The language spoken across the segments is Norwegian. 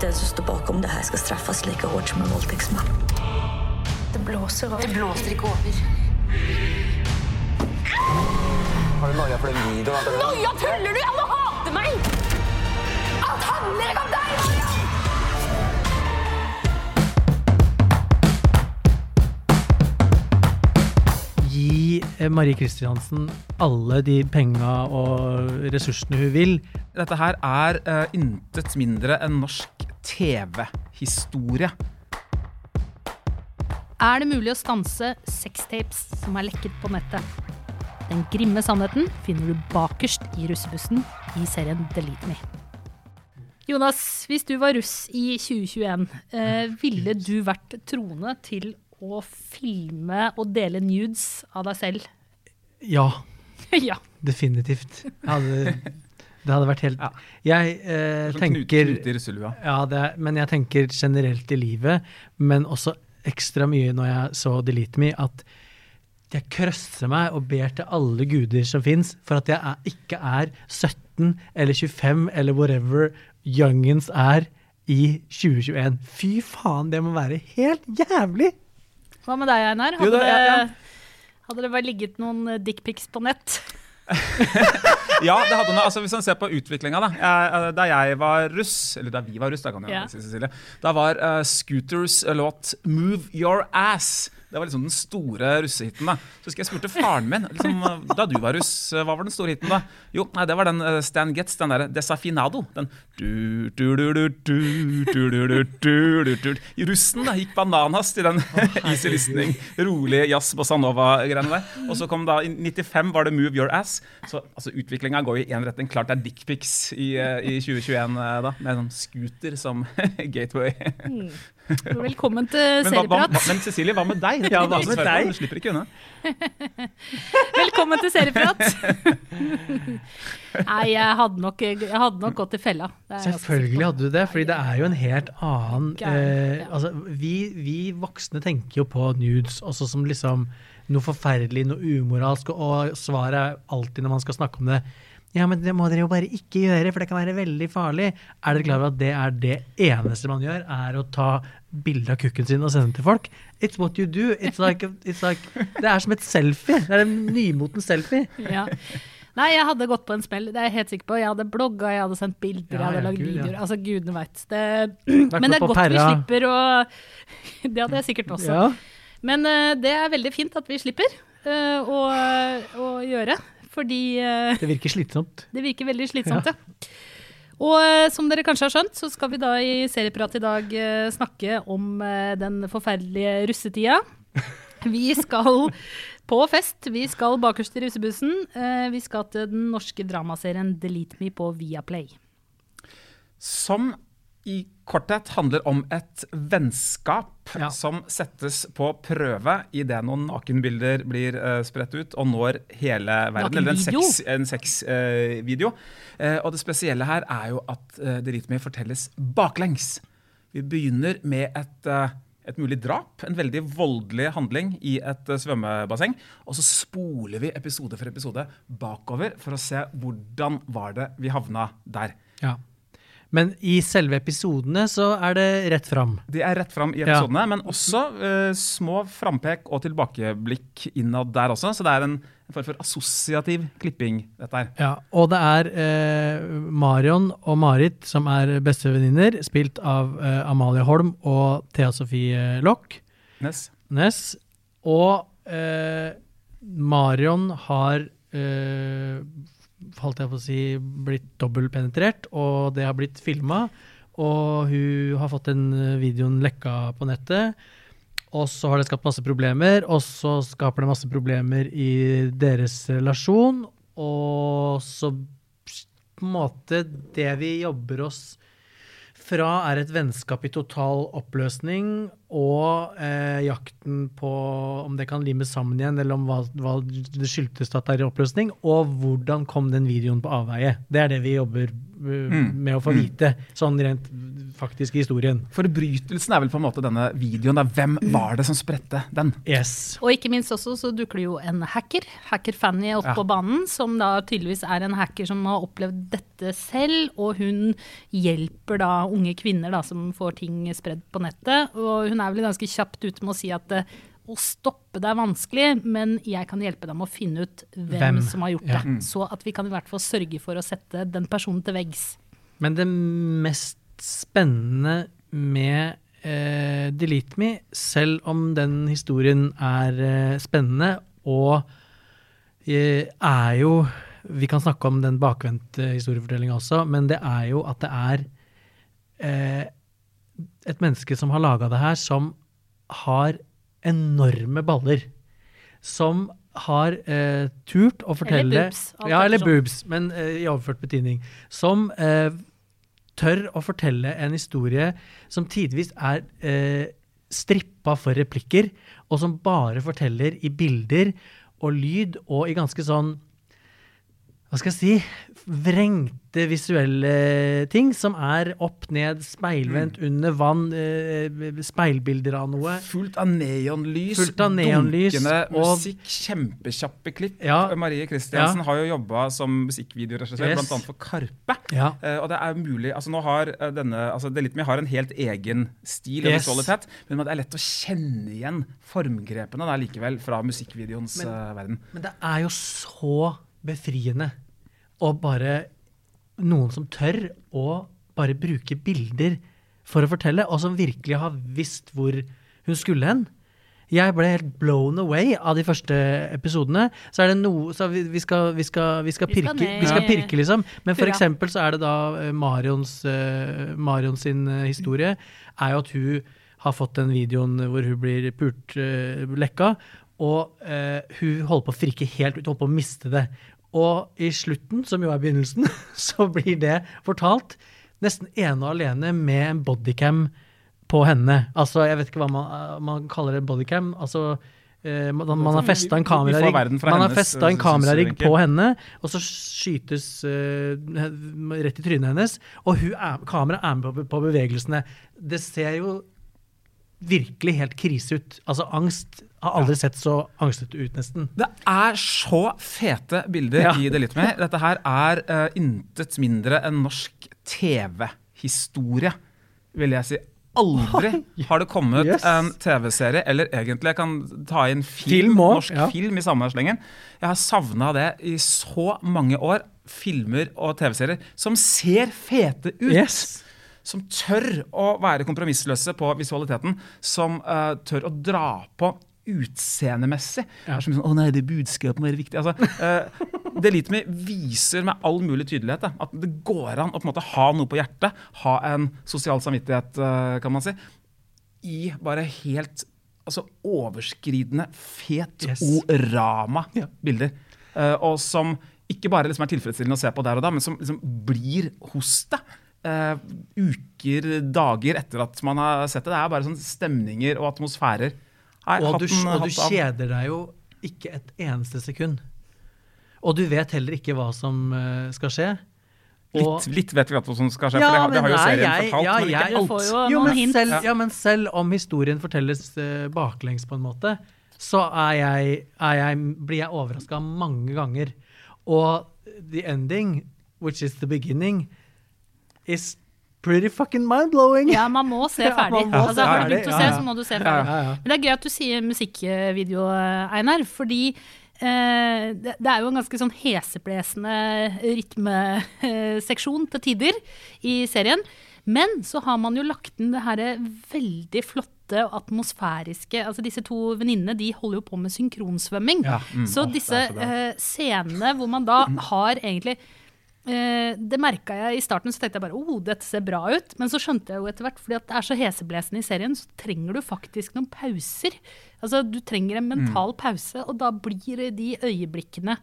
Den som står bakom det her, skal straffes like hardt som en voldtektsmann. Det blåser over. Det blåser ikke over. Har du noia for den videoen? Noia, tuller du? Alle hater meg! Alt handler ikke om deg! Gi eh, Marie Kristiansen alle de penga og ressursene hun vil. Dette her er uh, intet mindre enn norsk TV-historie. Er det mulig å stanse sextapes som er lekket på nettet? Den grimme sannheten finner du bakerst i russebussen i serien Delete Me. Jonas, hvis du var russ i 2021, eh, ville du vært troende til å filme og dele nudes av deg selv? Ja, ja. definitivt. Jeg hadde, det hadde vært helt Ja. Jeg eh, tenker. Ja, det er, men jeg tenker generelt i livet, men også ekstra mye når jeg så Delete Me, at jeg krøsser meg og ber til alle guder som fins, for at jeg er, ikke er 17 eller 25 eller whatever youngens er i 2021. Fy faen, det må være helt jævlig! Hva med deg, Einar? Jo, Hadde, det- ja, ja. hadde det bare ligget noen dickpics på nett? Ja, det hadde noe, altså Hvis man ser på utviklinga da. Jeg, eh, da jeg var russ, eller da vi var russ, da kan jeg Ja. si Cecilie, da var uh, Scooters låt 'Move Your Ass'. Det var liksom den store russehiten. da. Så husker jeg spurte faren min liksom, eh, da du var russ, eh, hva var den store hiten da? Jo, nei, det var den uh, Stan Getz, den derre Desafinado. Den du, du, du, du, du, du, du, du, du, du, du. Russen da, gikk bananas til den easy listening, rolig jazz bossa nova-greiene der. Og så kom da i 95 var det 'Move Your Ass'. Så altså, utviklinga går i én retning. Klart det er dickpics i, eh, i 2021 eh, da, med en scooter som gateway. Velkommen til Men, Serieprat. men Cecilie, hva med deg? Ja, hva med deg? Du slipper ikke unna. Velkommen til Serieprat. Nei, jeg hadde nok, jeg hadde nok gått i fella. Selvfølgelig hadde du det, fordi det er jo en helt annen eh, altså, vi, vi voksne tenker jo på nudes også som liksom noe forferdelig, noe umoralsk, og svaret er alltid når man skal snakke om det ja, men det må dere jo bare ikke gjøre, for det kan være veldig farlig. Er dere klar over at det er det eneste man gjør, er å ta bilde av kukken sin og sende den til folk? It's what you do. It's like, it's like, det er som et selfie. Det er en nymoten selfie. Ja. Nei, jeg hadde gått på en smell, det er jeg helt sikker på. Jeg hadde blogga, jeg hadde sendt bilder, Ja, jeg hadde lagd gud, ja. videoer. Altså, gudene veit. Men det er godt godt vi slipper å Det hadde jeg sikkert også. Ja. Men uh, det er veldig fint at vi slipper uh, å, å gjøre. Fordi eh, Det virker slitsomt. det virker veldig slitsomt, ja. Og eh, som dere kanskje har skjønt, så skal vi da i Serieprat i dag eh, snakke om den forferdelige russetida. Vi skal på fest. Vi skal bakerst i russebussen. Eh, Vi skal til den norske dramaserien Delete Me på Viaplay. Som i korthet handler om et vennskap Ja. som settes på prøve idet noen nakenbilder blir uh, spredt ut og når hele verden. Eller en sexvideo. sex- uh. Eh, og det spesielle her er jo at uh, litt mer fortelles baklengs. Vi begynner med et eh, et mulig drap, en veldig voldelig handling i et eh, svømmebasseng. Og så spoler vi episode for episode bakover for å se hvordan var det vi havna der. Ja. Men i selve episodene så er det rett fram. Det er rett fram i Ja. episodene, men også uh, små frampek og tilbakeblikk innad der også. Så det er en, form for assosiativ klipping, dette her. Ja, og det er uh, Marion og Marit som er bestevenninner, spilt av uh, Amalie Holm og Thea Sofie Lock. Ness. Ness. Og Marion har holdt jeg på å si, blitt dobbeltpenetrert, og det har blitt filma. Og hun har fått den videoen lekka på nettet. Og så har det skapt masse problemer, og så skaper det masse problemer i deres relasjon. Og så på en måte Det vi jobber oss fra, er et vennskap i total oppløsning og eh, jakten på om det kan limes sammen igjen, eller om hva, hva det skyldtes at det er i oppløsning, og hvordan kom den videoen på avveie. Det er det vi jobber eh, Mm. med å få vite, sånn rent faktiske historien. Forbrytelsen er vel på en måte denne videoen. Der. Hvem var det som spredte den? Yes. Og ikke minst også så dukker det jo en hacker, hacker Fanny, opp Ja. på banen, som da tydeligvis er en hacker som har opplevd dette selv, og hun hjelper da unge kvinner da som får ting spredd på nettet. Og hun er vel ganske kjapt ute med å si at eh, å stoppe det er vanskelig, men jeg kan hjelpe dem å finne ut hvem, Hvem, som har gjort ja. det. Så at vi kan i hvert fall sørge for å sette den personen til veggs. Men det mest spennende med eh, Delete Me, selv om den historien er eh, spennende og eh, er jo Vi kan snakke om den bakvendte historiefortellinga også, men det er jo at det er eh, et menneske som har laga det her, som har enorme baller. Som har eh, turt å fortelle Eller boobs, Ja, eller boobs, men eh, i overført betydning. Som eh, tør å fortelle en historie som tidvis er eh, strippa for replikker, og som bare forteller i bilder og lyd og i ganske sånn hva skal jeg si, vrengte visuelle ting, som er opp, ned, speilvendt, under vann, eh, speilbilder av noe. Fullt av neonlys, Fullt av neonlys, dunkende og- musikk, kjempekjappe klipp. Ja. Marie Kristiansen Ja. har jo jobba som musikkvideoregissør, Yes. annet for Karpe. Ja. Eh, og det er mulig, altså nå har eh, denne, altså Delitme har en helt egen stil og visualitet, men det er lett å kjenne igjen formgrepene der likevel fra musikkvideoens Men- verden. Men det er jo så befriende å bare Noen som tør å bare bruke bilder for å fortelle, og som virkelig har visst hvor hun skulle hen. Jeg ble helt blown away av de første episodene. Så er det noe så vi, vi, skal, vi, skal, vi skal pirke, vi skal pirke, liksom. Men for eksempel så er det da eh, Marions, uh, Marion sin eh, historie er jo at hun har fått den videoen hvor hun blir pult uh, lekka, og uh, hun holder på å frikke helt ut, holder på å miste det. Og i slutten, som jo er begynnelsen, så blir det fortalt nesten ene og alene med en bodycam på henne. Altså, jeg vet ikke hva man, eh, man kaller det bodycam. Altså, eh, man, man har festa en kamerarigg har en eh, kamerarigg på henne, og så skytes uh, rett i trynet hennes. Og er, kameraet er med på, på bevegelsene. Det ser jo virkelig helt krise ut. Altså, angst har aldri sett så angstete ut, nesten. Det er så fete bilder Ja. i litt med. Dette her er uh, intet mindre enn norsk TV-historie, vil jeg si. Aldri har det kommet Yes. en TV-serie, eller egentlig jeg kan ta inn film, Film norsk ja. film i samme slengen. Jeg har savna det i så mange år. Filmer og TV-serier som ser fete ut Yes. som tør å være kompromissløse på visualiteten, som uh, tør å dra på utseendemessig. Det er som sånn, å nei, det budskapet må være viktig. Altså, uh, det Litmi viser med all mulig tydelighet da, at det går an å på en måte ha noe på hjertet, ha en sosial samvittighet, eh, kan man si, i bare helt altså, overskridende, fet Yes. orama bilder. Eh, og som ikke bare liksom er tilfredsstillende å se på der og da, men som liksom blir hos deg. uker, dager etter at man har sett det. Det er bare sånn stemninger og atmosfærer. Nei, Og du, hatten- og du kjeder deg jo ikke et eneste sekund. Og du vet heller ikke hva som eh, skal skje. Og- Litt, litt vet vi hva som skal skje, for det har, det har jo nei, serien jeg- fortalt. ja, men ikke jeg- alt. får jo jo, men hint. selv, ja, men selv om historien fortelles uh, baklengs, på en måte, så er jeg, er jeg, blir jeg overraska mange ganger. Og the ending, which is the beginning, is pretty fucking mind-blowing. Ja, man må se ferdig. man må altså, se har du begynt å se, ja. så må du se ferdig. ja, ja. Men det er gøy at du sier musikkvideo, Einar, fordi eh, det, det er jo en ganske sånn heseblesende rytmeseksjon til tider i serien. Men så har man jo lagt inn det her veldig flotte og atmosfæriske Altså disse to venninnene de holder jo på med synkronsvømming. Ja, mm, så disse så eh, scenene hvor man da har egentlig Eh, det merka jeg i starten, så tenkte jeg bare oh, dette ser bra ut. Men så skjønte jeg jo etter hvert, fordi at det er så heseblesende i serien, så trenger du faktisk noen pauser. Altså, du trenger en mental pause, og da blir de øyeblikkene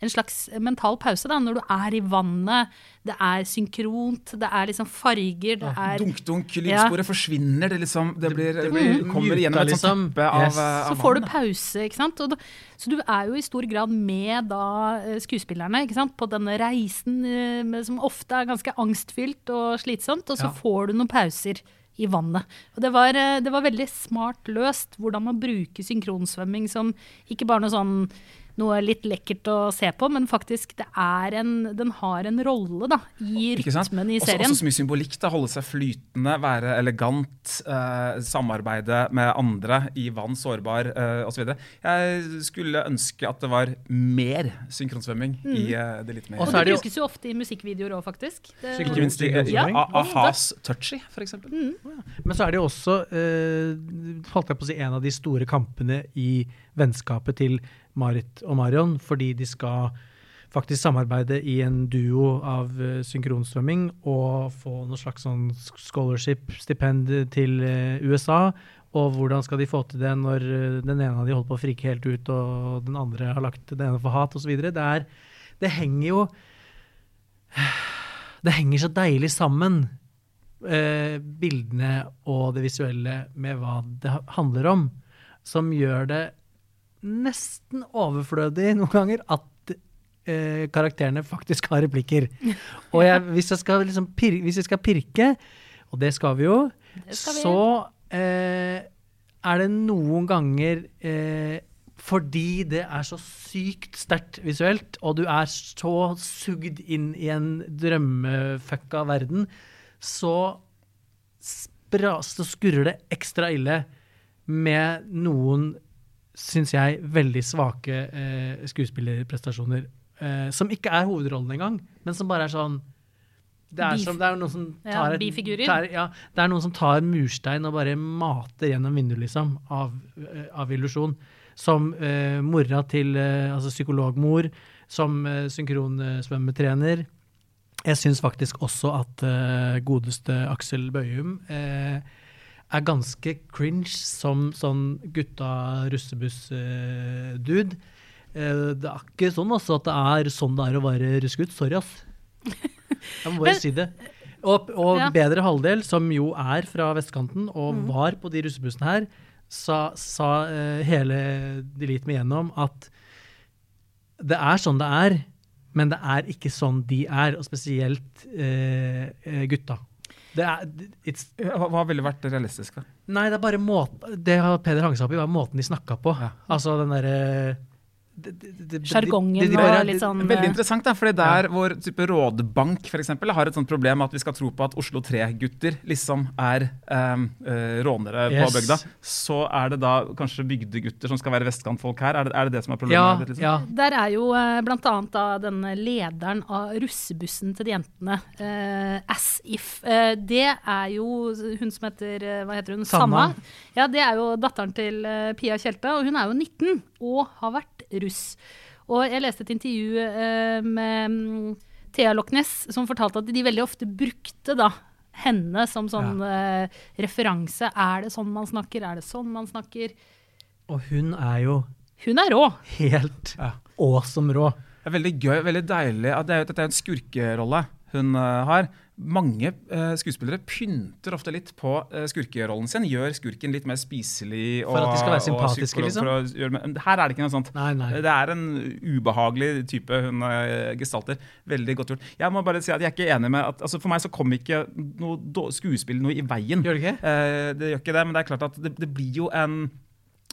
en slags mental pause da, når du er i vannet. Det er synkront, det er liksom farger, det er Dunk-dunk, lydsporet forsvinner. Det, liksom, det, blir, det blir, kommer muta, gjennom et sånt liksom. teppe av, Yes. eh, Så får du vann, du pause, ikke sant. Og da, så du er jo i stor grad med da eh, skuespillerne ikke sant? på denne reisen eh, som ofte er ganske angstfylt og slitsomt, og så Ja. får du noen pauser i vannet. Og det var, det var veldig smart løst hvordan man bruker synkronsvømming som ikke bare noe sånn noe litt lekkert å se på, men faktisk det er en, den har en rolle da, i rytmen i serien. også så mye symbolikk. da, Holde seg flytende, være elegant, eh, samarbeide med andre i vann, sårbar eh, osv. Jeg skulle ønske at det var mer synkronsvømming i eh, det litt mer Og så er det det brukes jo ofte i musikkvideoer òg, faktisk. Det, Ikke minst i Ja, a-has Touchy, f.eks. Men så er det jo også eh, holdt jeg på å si, en av de store kampene i vennskapet til Marit og Marion, fordi de skal faktisk samarbeide i en duo av eh, synkronsvømming og få noe slags sånn scholarship-stipend til eh, USA. Og hvordan skal de få til det når eh, den ene av de holder på å frike helt ut, og den andre har lagt den ene for hat, osv. Det, er- det henger jo Det henger så deilig sammen eh, bildene og det visuelle med hva det handler om, som gjør det nesten overflødig noen ganger at eh, karakterene faktisk har replikker. Og jeg, hvis, jeg skal liksom pir hvis jeg skal pirke, og det skal vi jo, skal vi. så eh, er det noen ganger eh, fordi det er så sykt sterkt visuelt, og du er så sugd inn i en drømmefucka verden, så, spra, så skurrer det ekstra ille med noen, syns jeg, veldig svake eh, skuespillerprestasjoner. Eh, som ikke er hovedrollen engang, men som bare er sånn det er, som, det er noen som tar et, tar, ja, det er noen som tar murstein og bare mater gjennom vinduet, liksom, av, eh, av illusjon. Som eh, mora til eh, altså psykologmor, som eh, synkronsvømmetrener. Jeg syns faktisk også at eh, godeste Aksel Bøyum eh, er ganske cringe som sånn gutta russebuss-dude. Eh, det er ikke sånn altså at det er sånn det er å være russegutt. Sorry, ass. Jeg må bare si det. Og, og Ja. bedre halvdel, som jo er fra vestkanten og Mm. var på de russebussene her, sa, sa uh, hele Delete meg gjennom at det er sånn det er, men det er ikke sånn de er, og spesielt eh, gutta. Det er, it's, Hva, hva ville vært realistisk? da? nei, det er bare måten Det har Peder hang seg opp i, var måten de snakka på. Ja. Altså den derre det- Sjargongen og litt sånn Veldig eh, interessant, da, fordi der vår type rådbank for eksempel, har et sånt problem at vi skal tro på at Oslo 3-gutter liksom er um, eh, rånere Yes. på bygda, så er det da kanskje bygdegutter som skal være vestkantfolk her? Er det er det, det som er problemet? Ja, her, liksom? ja. Der er jo bl.a. blant annet da denne lederen av russebussen til de jentene, uh, As If. Uh, det er jo hun som heter eh, Hva heter hun? Sanna. Ja, det er jo datteren til eh, Pia Tjelte, og hun er jo 19 og har vært russ. Og jeg leste et intervju eh, med mm, Thea Loch Ness som fortalte at de veldig ofte brukte da henne som sånn eh, referanse. Er det sånn man snakker? Er det sånn man snakker? Og hun er jo Hun er rå. helt Ja. awesome rå. Det er veldig gøy, veldig deilig. at Det er, dette er jo en skurkerolle hun eh, har. Mange eh, skuespillere pynter ofte litt på uh, skurkerollen sin. Gjør skurken litt mer spiselig. For at de skal være sympatiske, liksom? her er det ikke noe sånt. Nei, nei. Det er en ubehagelig type hun eh, gestalter. Veldig godt gjort. Jeg må bare si at jeg er ikke enig med at altså For meg så kom ikke noe skuespill noe i veien. Gjør det ikke? Eh, det gjør ikke det, men det er klart at det, det blir jo en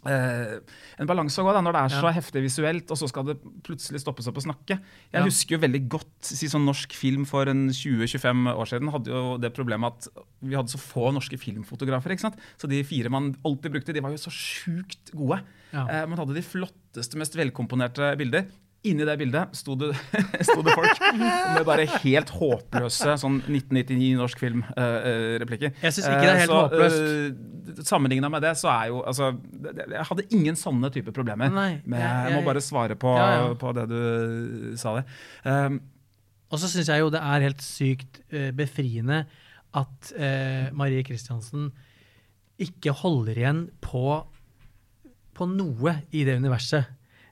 eh, en balanse å gå da, når det er så Ja. heftig visuelt, og så skal det plutselig stoppes opp å snakke. Jeg Ja. husker jo veldig godt si sånn norsk film for en 20-25 år siden hadde jo det problemet at vi hadde så få norske filmfotografer. ikke sant? Så de fire man alltid brukte, de var jo så sjukt gode. Ja. Uh, man hadde de flotteste, mest velkomponerte bilder. Inni det bildet sto det, sto det folk med bare helt håpløse sånn 1999 norsk film-replikker. Jeg synes ikke det er helt håpløst. Uh, Sammenligna med det, så er jo altså Jeg hadde ingen sånne type problemer. Nei, men jeg- jeg, må bare svare på, Ja, ja. på det du sa der. Um, Og så syns jeg jo det er helt sykt eh, befriende at uh, Marie Kristiansen ikke holder igjen på, på noe i det universet.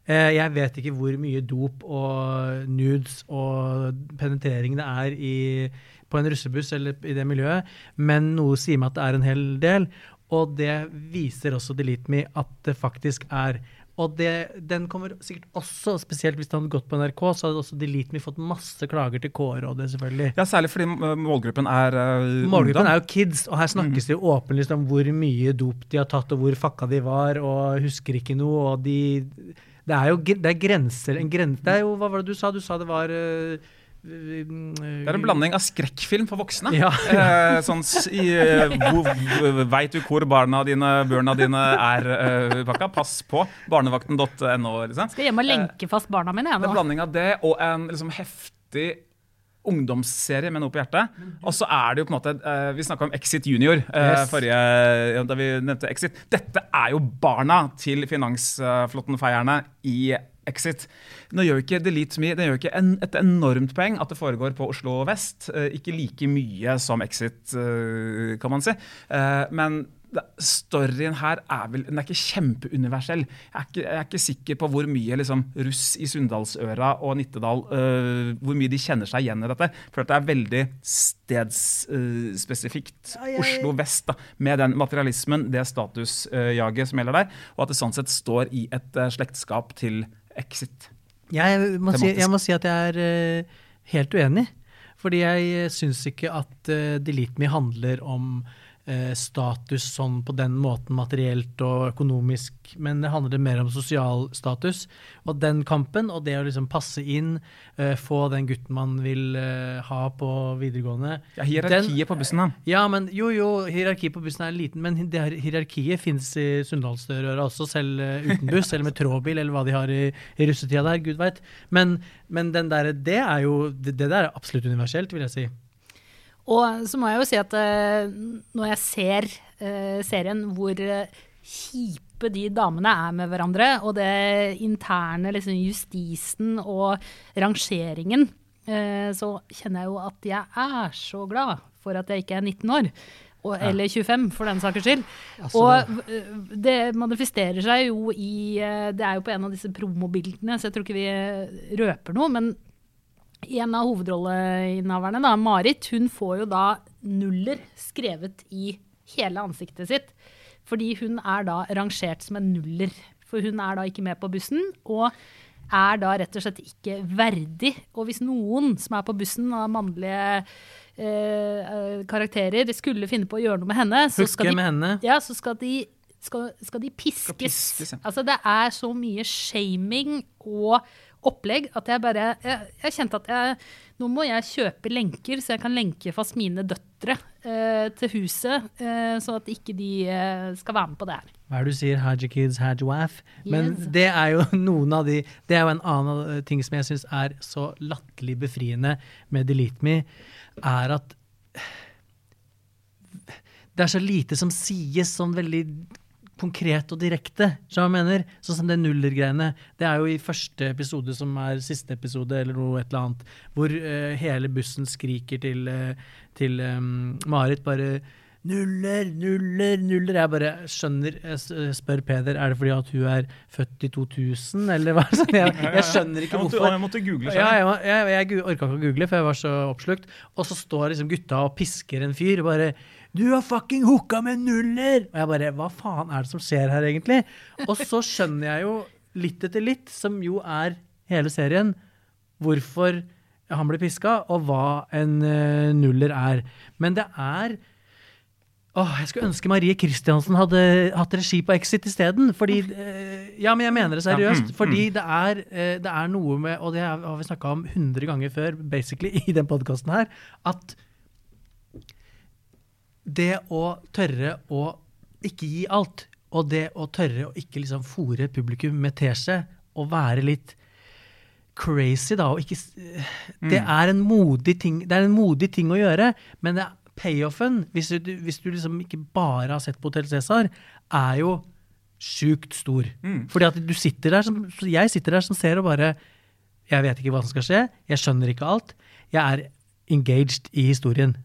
Eh, jeg vet ikke hvor mye dop og nudes og penetrering det er i, på en russebuss eller i det miljøet, men noe sier meg at det er en hel del. Og det viser også Delete Me at det faktisk er. Og det, den kommer sikkert også, spesielt hvis den hadde gått på NRK, så hadde også Delete Me fått masse klager til K-rådet, selvfølgelig. Ja, Særlig fordi målgruppen er uh, Målgruppen ungdom. er jo kids, og her snakkes det jo åpenlyst om hvor mye dop de har tatt, og hvor fucka de var, og husker ikke noe, og de Det er jo det er grenser en gren, Det er jo Hva var det du sa? Du sa det var øh, Det er en blanding av skrekkfilm for voksne. Ja. Eh, sånn eh, Veit du hvor barna dine, børna dine er eh, pakka? Pass på. Barnevakten.no. Liksom. Skal hjem og lenke fast barna mine. Jeg, Det er en blanding av det og en liksom heftig ungdomsserie med noe på hjertet. Og så er det jo på en måte eh, Vi snakka om Exit Junior eh, Yes. forrige, da vi nevnte Exit. Dette er jo barna til finansflåttenfeierne i Exit. Nå gjør ikke Delete Me det gjør ikke en, et enormt poeng at det foregår på Oslo vest. Eh, ikke like mye som Exit, kan man si. Men storyen her er vel Den er ikke kjempeuniversell. Jeg er ikke, jeg er ikke sikker på hvor mye liksom, russ i Sunndalsøra og Nittedal uh, Hvor mye de kjenner seg igjen i dette. For det er veldig stedsspesifikt. Ja, Oslo vest, da, med den materialismen, det statusjaget som gjelder der. Og at det sånn sett står i et eh, slektskap til Exit. Jeg må, si, jeg må si at jeg er øh, helt uenig. Fordi jeg syns ikke at uh, Delete Me handler om øh, status sånn på den måten materielt og økonomisk, men det handler mer om sosial status. Og den kampen, og det å liksom passe inn, uh, få den gutten man vil uh, ha på videregående Ja, hierarkiet på bussen, da. Ja, men jo, jo, hierarkiet på bussen er liten, men det her, hierarkiet fins i Sunndalsdørøra også, selv uh, uten buss, eller med trådbil, eller hva de har i, i russetida der, gud veit. Men, men den der, det er jo det, det der er absolutt universelt, vil jeg si. Og så må jeg jo si at eh, når jeg ser eh, serien hvor eh, kjipe de damene er med hverandre, og det interne liksom, justisen og rangeringen, så kjenner jeg jo at jeg er så glad for at jeg ikke er 19 år. Og, Eller 25, for den saks skyld. Altså, og det manifesterer seg jo i Det er jo på en av disse promobildene, så jeg tror ikke vi røper noe. men en av hovedrolleinnehaverne, da, Marit, hun får jo da nuller skrevet i hele ansiktet sitt. Fordi hun er da rangert som en nuller. For hun er da ikke med på bussen, og er da rett og slett ikke verdig. Og hvis noen som er på bussen av mannlige eh, karakterer skulle finne på å gjøre noe med henne, så skal de, henne. ja, så skal de, skal, skal de piskes. piskes, ja. Altså det er så mye shaming og opplegg at jeg bare Jeg, jeg kjente at jeg Nå må jeg kjøpe lenker, så jeg kan lenke fast mine døtre eh, til huset, eh, så at ikke de eh, skal være med på det her. Hva er det du sier? Haji kids, haji waf. Men Yes. det er jo noen av de Det er jo en annen ting som jeg syns er så latterlig befriende med Delete Me, er at det er så lite som sies sånn veldig konkret og direkte. Som jeg mener, Sånn som det nuller-greiene. Det er jo i første episode, som er siste episode, eller noe et eller annet, hvor uh, hele bussen skriker til, uh, til um, Marit bare Nuller, nuller, nuller. Jeg bare skjønner Jeg spør Peder er det fordi at hun er født i 2000, eller hva? Sånn, jeg, jeg skjønner ikke hvorfor. jeg måtte google Ja, selv. jeg, var- jeg, jeg orka ikke å google, for jeg var så oppslukt. Og så står liksom gutta og pisker en fyr. bare 'Du har fucking hooka med nuller!' Og jeg bare 'Hva faen er det som skjer her, egentlig?' Og så skjønner jeg jo litt etter litt, som jo er hele serien, hvorfor han ble piska, og hva en uh, nuller er. Men det er Åh, jeg skulle ønske Marie Kristiansen hadde hatt regi på Exit isteden. Fordi uh, Ja, men jeg mener det seriøst. Fordi det er, uh, det er noe med Og det har vi snakka om 100 ganger før, basically, i den podkasten her, at det å tørre å ikke gi alt, og det å tørre å ikke liksom fòre publikum med teskje, og være litt crazy, da, og ikke s- Det er en modig ting Det er en modig ting å gjøre, men det, payoffen, hvis du, hvis du liksom ikke bare har sett på Hotell Cæsar, er jo sjukt stor. Fordi at du sitter der som Jeg sitter der som ser og bare Jeg vet ikke hva som skal skje, jeg skjønner ikke alt. Jeg er engaged i historien.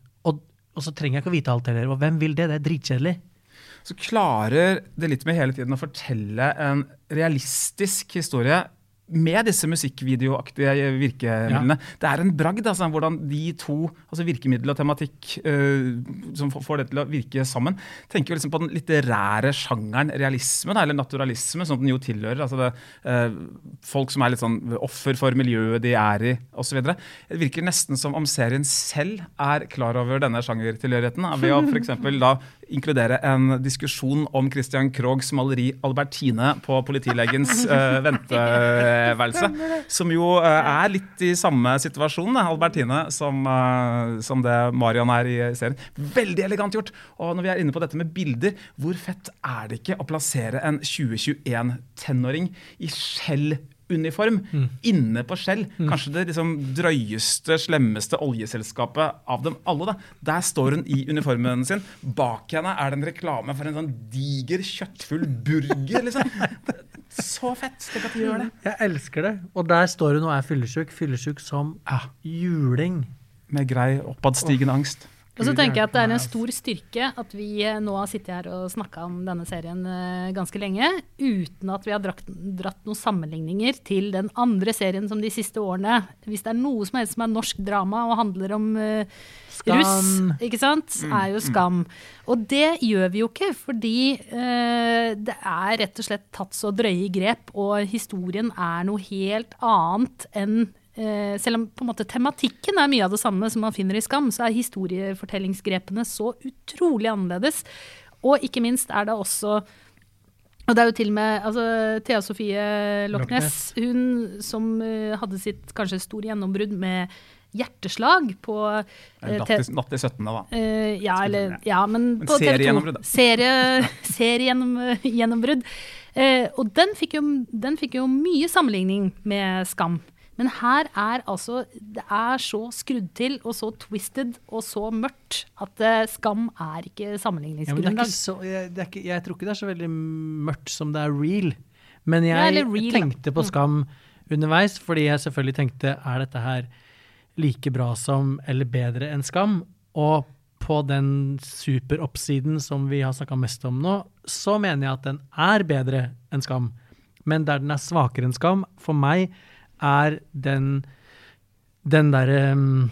Og, så trenger jeg ikke å vite alt heller. Og hvem vil det? Det er dritkjedelig. så klarer det litt med hele tiden å fortelle en realistisk historie med disse musikkvideoaktige virkemidlene. Det er en bragd altså, hvordan de to, altså virkemiddel og tematikk, uh, som får- det til å virke sammen. Tenker jo liksom på den litterære sjangeren realisme, da, eller naturalisme, som den jo tilhører. altså det, uh, Folk som er litt sånn offer for miljøet de er i, osv. Det virker nesten som om serien selv er klar over denne sjangertilhørigheten, da, ved å f.eks. da inkludere en diskusjon om Christian Krogs maleri 'Albertine' på politilegens uh, venteværelse. Som jo eh, er litt i samme situasjon, Albertine, som, eh, som det Marion er i serien. Veldig elegant gjort. Og når vi er inne på dette med bilder, hvor fett er det ikke å plassere en 2021-tenåring i skjell uniform inne på Shell. Kanskje det liksom drøyeste, slemmeste oljeselskapet av dem alle. Da. Der står hun i uniformen sin. Bak henne er det en reklame for en sånn diger, kjøttfull burger. liksom. Så fett! Tenk at de gjør det. Jeg elsker det. Og der står hun og er fyllesyk. Fyllesyk som juling. Med grei oppadstigende angst. Og så tenker jeg at det er en stor styrke at vi eh, nå har sittet her og snakka om denne serien eh, ganske lenge, uten at vi har dratt, dratt noen sammenligninger til den andre serien som de siste årene. Hvis det er noe som helst som er norsk drama og handler om uh, russ, ikke sant, er jo Skam. Og det gjør vi jo ikke, fordi uh, det er rett og slett tatt så drøye grep, og historien er noe helt annet enn selv om på en måte tematikken er mye av det samme som man finner i Skam, så er historiefortellingsgrepene så utrolig annerledes. Og ikke minst er det også og det er jo til og med altså, Thea Sofie Lochnes, hun som eh, hadde sitt kanskje store gjennombrudd med hjerteslag på uh, Natt til, 17. da. Uh, ja, eller, ja, men Men på TV 2. seriegjennombrudd. Serie. Eh, og den fikk, jo, den fikk jo mye sammenligning med Skam. Men her er altså Det er så skrudd til og så twisted og så mørkt at uh, Skam er ikke sammenligningsgrunnlag. Ja, jeg, jeg tror ikke det er så veldig mørkt som det er real. Men jeg Ja, real, tenkte på Skam underveis, fordi jeg selvfølgelig tenkte er dette her like bra som eller bedre enn Skam? Og på den superoppsiden som vi har snakka mest om nå, så mener jeg at den er bedre enn Skam. Men der den er svakere enn Skam, for meg er den den derre mm,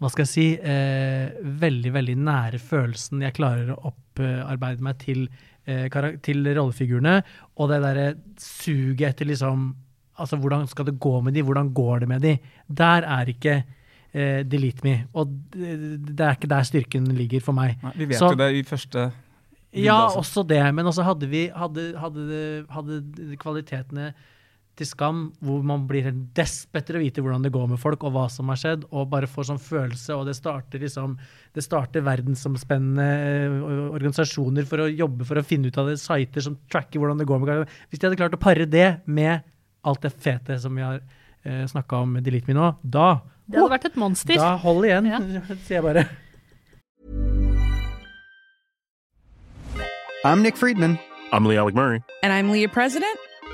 hva skal jeg si, eh, veldig, veldig nære følelsen jeg klarer å opparbeide meg til, eh, til rollefigurene, og det derre suget etter liksom Altså, hvordan skal det gå med de, hvordan går det med de? Der er ikke eh, Delete Me. Og det, er ikke der styrken ligger for meg. Nei, vi vet Så- jo det i første Ja, altså. også det. Men også hadde vi hadde, hadde, hadde kvalitetene til skam, hvor man blir helt desp etter å vite hvordan det går med folk, og hva som har skjedd, og bare får sånn følelse, og det starter liksom Det starter verdensomspennende eh, organisasjoner for å jobbe for å finne ut av det, sider som tracker hvordan det går med Hvis de hadde klart å pare det med alt det fete som vi har eh, snakka om med Delete Me nå, da Det hadde vært et monster. Da hold igjen, Ja. sier jeg bare. I'm Nick Friedman. I'm Lee Alec Murray. And I'm Leah President,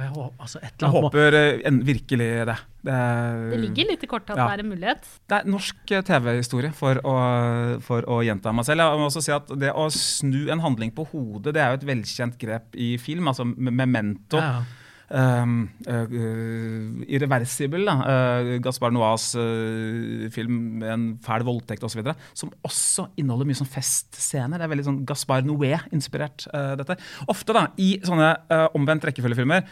Og jeg håper, altså et eller Jeg håper en, virkelig det. Det, Det ligger litt i kortet at Ja. det er en mulighet. Det er norsk eh, TV-historie, for, å- for å gjenta meg selv. Jeg må også si at Det å snu en handling på hodet det er jo et velkjent grep i film. altså Memento. Ja, ja. Um, uh, uh, da. Uh, Gaspar Noirs uh, film med en fæl voldtekt osv. Som også inneholder mye sånn festscener. Det er veldig sånn Gaspar Noé-inspirert. dette. Ofte da, i sånne omvendt rekkefølgefilmer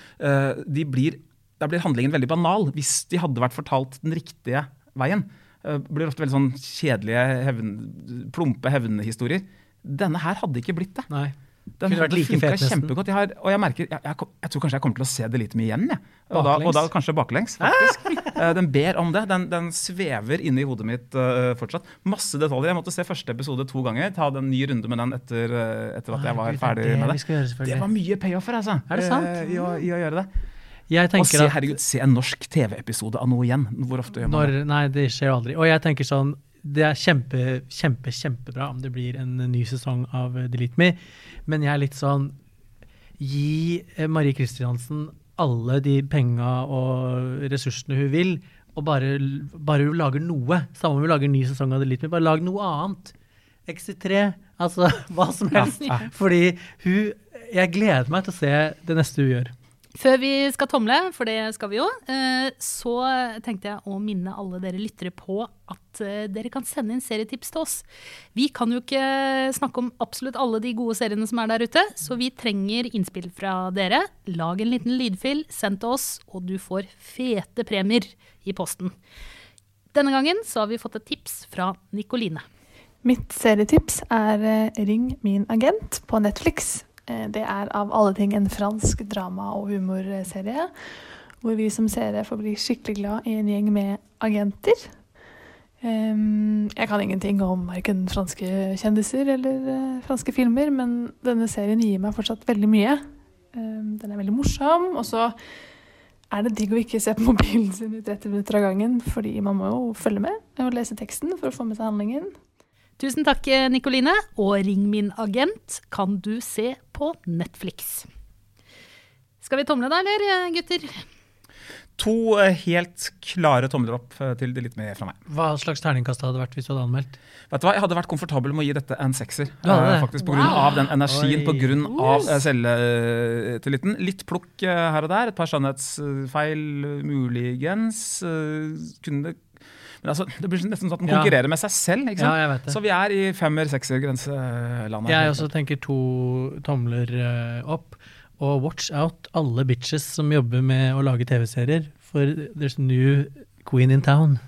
de blir, da blir handlingen veldig banal hvis de hadde vært fortalt den riktige veien. Blir ofte veldig sånn kjedelige, hevn, plumpe hevnhistorier. Denne her hadde ikke blitt det. Nei. Den Kunne vært like fet, nesten. kjempegodt. Jeg, har, og jeg merker, jeg, jeg, jeg tror kanskje jeg kommer til å se det litt mye igjen. Jeg. Og, da, og da kanskje baklengs, faktisk. Eh, den ber om det. Den, den svever inne i hodet mitt uh, fortsatt. Masse detaljer. Jeg måtte se første episode to ganger. Ta en ny runde med den etter, eh, etter at jeg var er ferdig det med det. det var mye payoffer, altså. Er det sant? I, å, I å gjøre det. Jeg Og se, herregud, se en norsk TV-episode av noe igjen. Hvor ofte gjør man det? Nei, det skjer jo aldri. Og jeg tenker sånn Det er kjempe, kjempe, kjempebra om det blir en ny sesong av Delete Me, men jeg er litt sånn Gi eh, Marie Kristiansen alle de penga og ressursene hun vil, og bare, bare hun lager noe. Samme om hun lager en ny sesong av Delete Me, bare lag noe annet. Exit3, altså hva som helst. Fordi hun Jeg gleder meg til å se det neste hun gjør. Før vi skal tomle, for det skal vi jo, eh, så tenkte jeg å minne alle dere lyttere på at eh, dere kan sende inn serietips til oss. Vi kan jo ikke snakke om absolutt alle de gode seriene som er der ute, så vi trenger innspill fra dere. Lag en liten lydfil, send til oss, og du får fete premier i posten. Denne gangen så har vi fått et tips fra Nikoline. Mitt serietips er eh, Ring min agent på Netflix. Eh, Det er av alle ting en fransk drama- og humorserie. Hvor vi som seere får bli skikkelig glad i en gjeng med agenter. Jeg kan ingenting om verken franske kjendiser eller eh, franske filmer, men denne serien gir meg fortsatt veldig mye. Den er veldig morsom, og så er det digg å ikke se på mobilen sin i 30 minutter av gangen, fordi man må jo følge med og lese teksten for å få med seg handlingen. Tusen takk, Nikoline. Og Ring min agent kan du se på Netflix. Skal vi tomle da, eller gutter? To eh, helt klare tomler opp til til litt mer fra meg. Hva slags terningkast hadde det vært hvis du hadde anmeldt? Vet du hva, Jeg hadde vært komfortabel med å gi dette en sekser. Du hadde eh, det? faktisk På grunn Wow. av den energien, pga. på grunn av eh, selvtilliten. Litt plukk eh, her og der. Et par sannhetsfeil eh, muligens. eh, Kunne det men altså, Det blir nesten sånn at den Ja. konkurrerer med seg selv. ikke sant? Ja, jeg vet det. Så vi er i femmer-sekser-grenselandet. Jeg også tenker to tomler eh, opp. Og watch out alle bitches som jobber med å lage TV-serier, for there's new queen in town.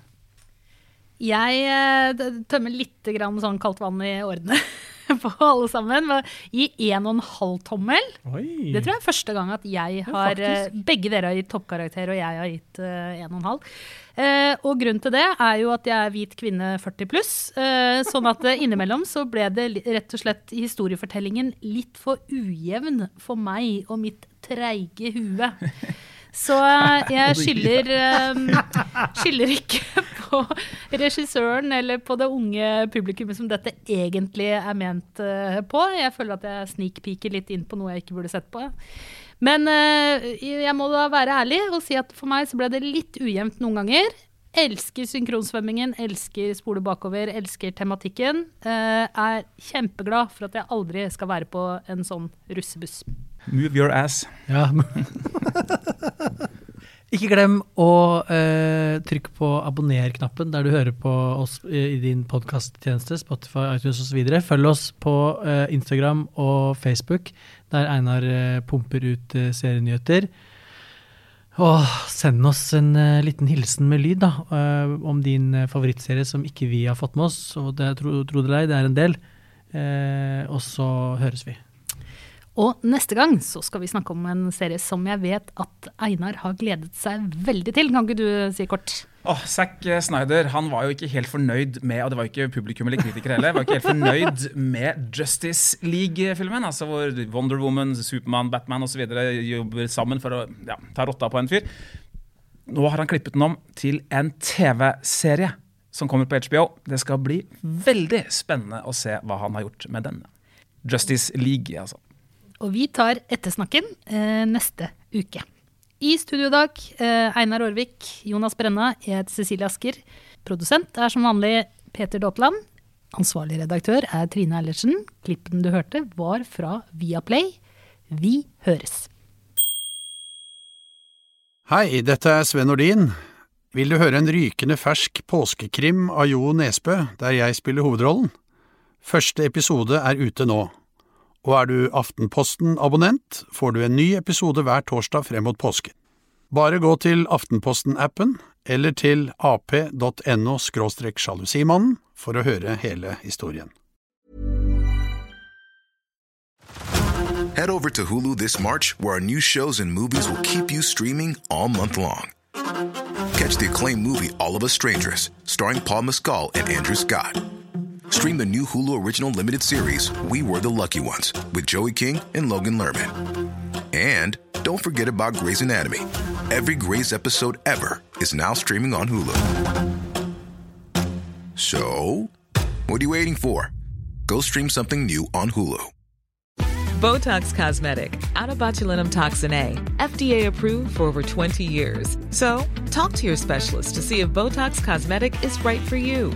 Jeg eh, tømmer litt grann sånn kaldt vann i årene på alle sammen. I en og en halv tommel. Oi. Det tror jeg er første gang at jeg har faktisk. eh, Begge dere har gitt toppkarakter, og jeg har gitt én en og en halv. Eh, og grunnen til det er jo at jeg er hvit kvinne 40 pluss. Uh, sånn at eh, innimellom så ble det rett og slett historiefortellingen litt for ujevn for meg og mitt treige hue. Så eh, jeg skylder, eh, skylder ikke på regissøren eller på det unge publikummet som dette egentlig er ment eh, på. Jeg føler at jeg snikpiker litt inn på noe jeg ikke burde sett på. Men jeg må da være ærlig og si at for meg så ble det litt ujevnt noen ganger. Elsker synkronsvømmingen, elsker spole bakover, elsker tematikken. Er kjempeglad for at jeg aldri skal være på en sånn russebuss. Move your ass. Ja. Ikke glem å eh, trykke på abonner-knappen der du hører på oss i, i din podkasttjeneste, Spotify, iTunes osv. Følg oss på eh, Instagram og Facebook, der Einar eh, pumper ut eh, serienyheter. Og send oss en eh, liten hilsen med lyd da, eh, om din favorittserie som ikke vi har fått med oss. Og det, tro, tro det eller det er en del. Og så høres vi. Og neste gang så skal vi snakke om en serie som jeg vet at Einar har gledet seg veldig til. Kan ikke du si kort? Åh, Zack Snyder han var jo ikke helt fornøyd med og det var jo ikke publikum eller kritikere heller, var ikke helt fornøyd med Justice League-filmen. altså Hvor Wonder Woman, Supermann, Batman osv. jobber sammen for å ja, ta rotta på en fyr. Nå har han klippet den om til en TV-serie som kommer på HBO. Det skal bli veldig spennende å se hva han har gjort med den. Justice League, altså. Og vi tar ettersnakken eh, neste uke. I studio i dag, eh, Einar Aarvik, Jonas Brenna, jeg heter Cecilie Asker. Produsent er som vanlig Peter Daatland. Ansvarlig redaktør er Trine Eilertsen. Klippen du hørte, var fra Viaplay. Vi høres. Hei, dette er Sven Nordin. Vil du høre en rykende fersk påskekrim av Jo Nesbø, der jeg spiller hovedrollen? Første episode er ute nå. Og er du Aftenposten-abonnent, får du en ny episode hver torsdag frem mot påsken. Bare gå til Aftenposten-appen eller til ap.no sjalusimannen for å høre hele historien. Head over to Hulu this March, where our new shows and movies will keep you streaming all month long. Catch the acclaimed movie All of Us Strangers, starring Paul Mescal and Andrew Scott. Stream the new Hulu original limited series We Were the Lucky Ones with Joey King and Logan Lerman. And don't forget about Grey's Anatomy. Every Grey's episode ever is now streaming on Hulu. So, what are you waiting for? Go stream something new on Hulu. Botox Cosmetic, out of botulinum toxin A, FDA approved for over 20 years. So, talk to your specialist to see if Botox Cosmetic is right for you.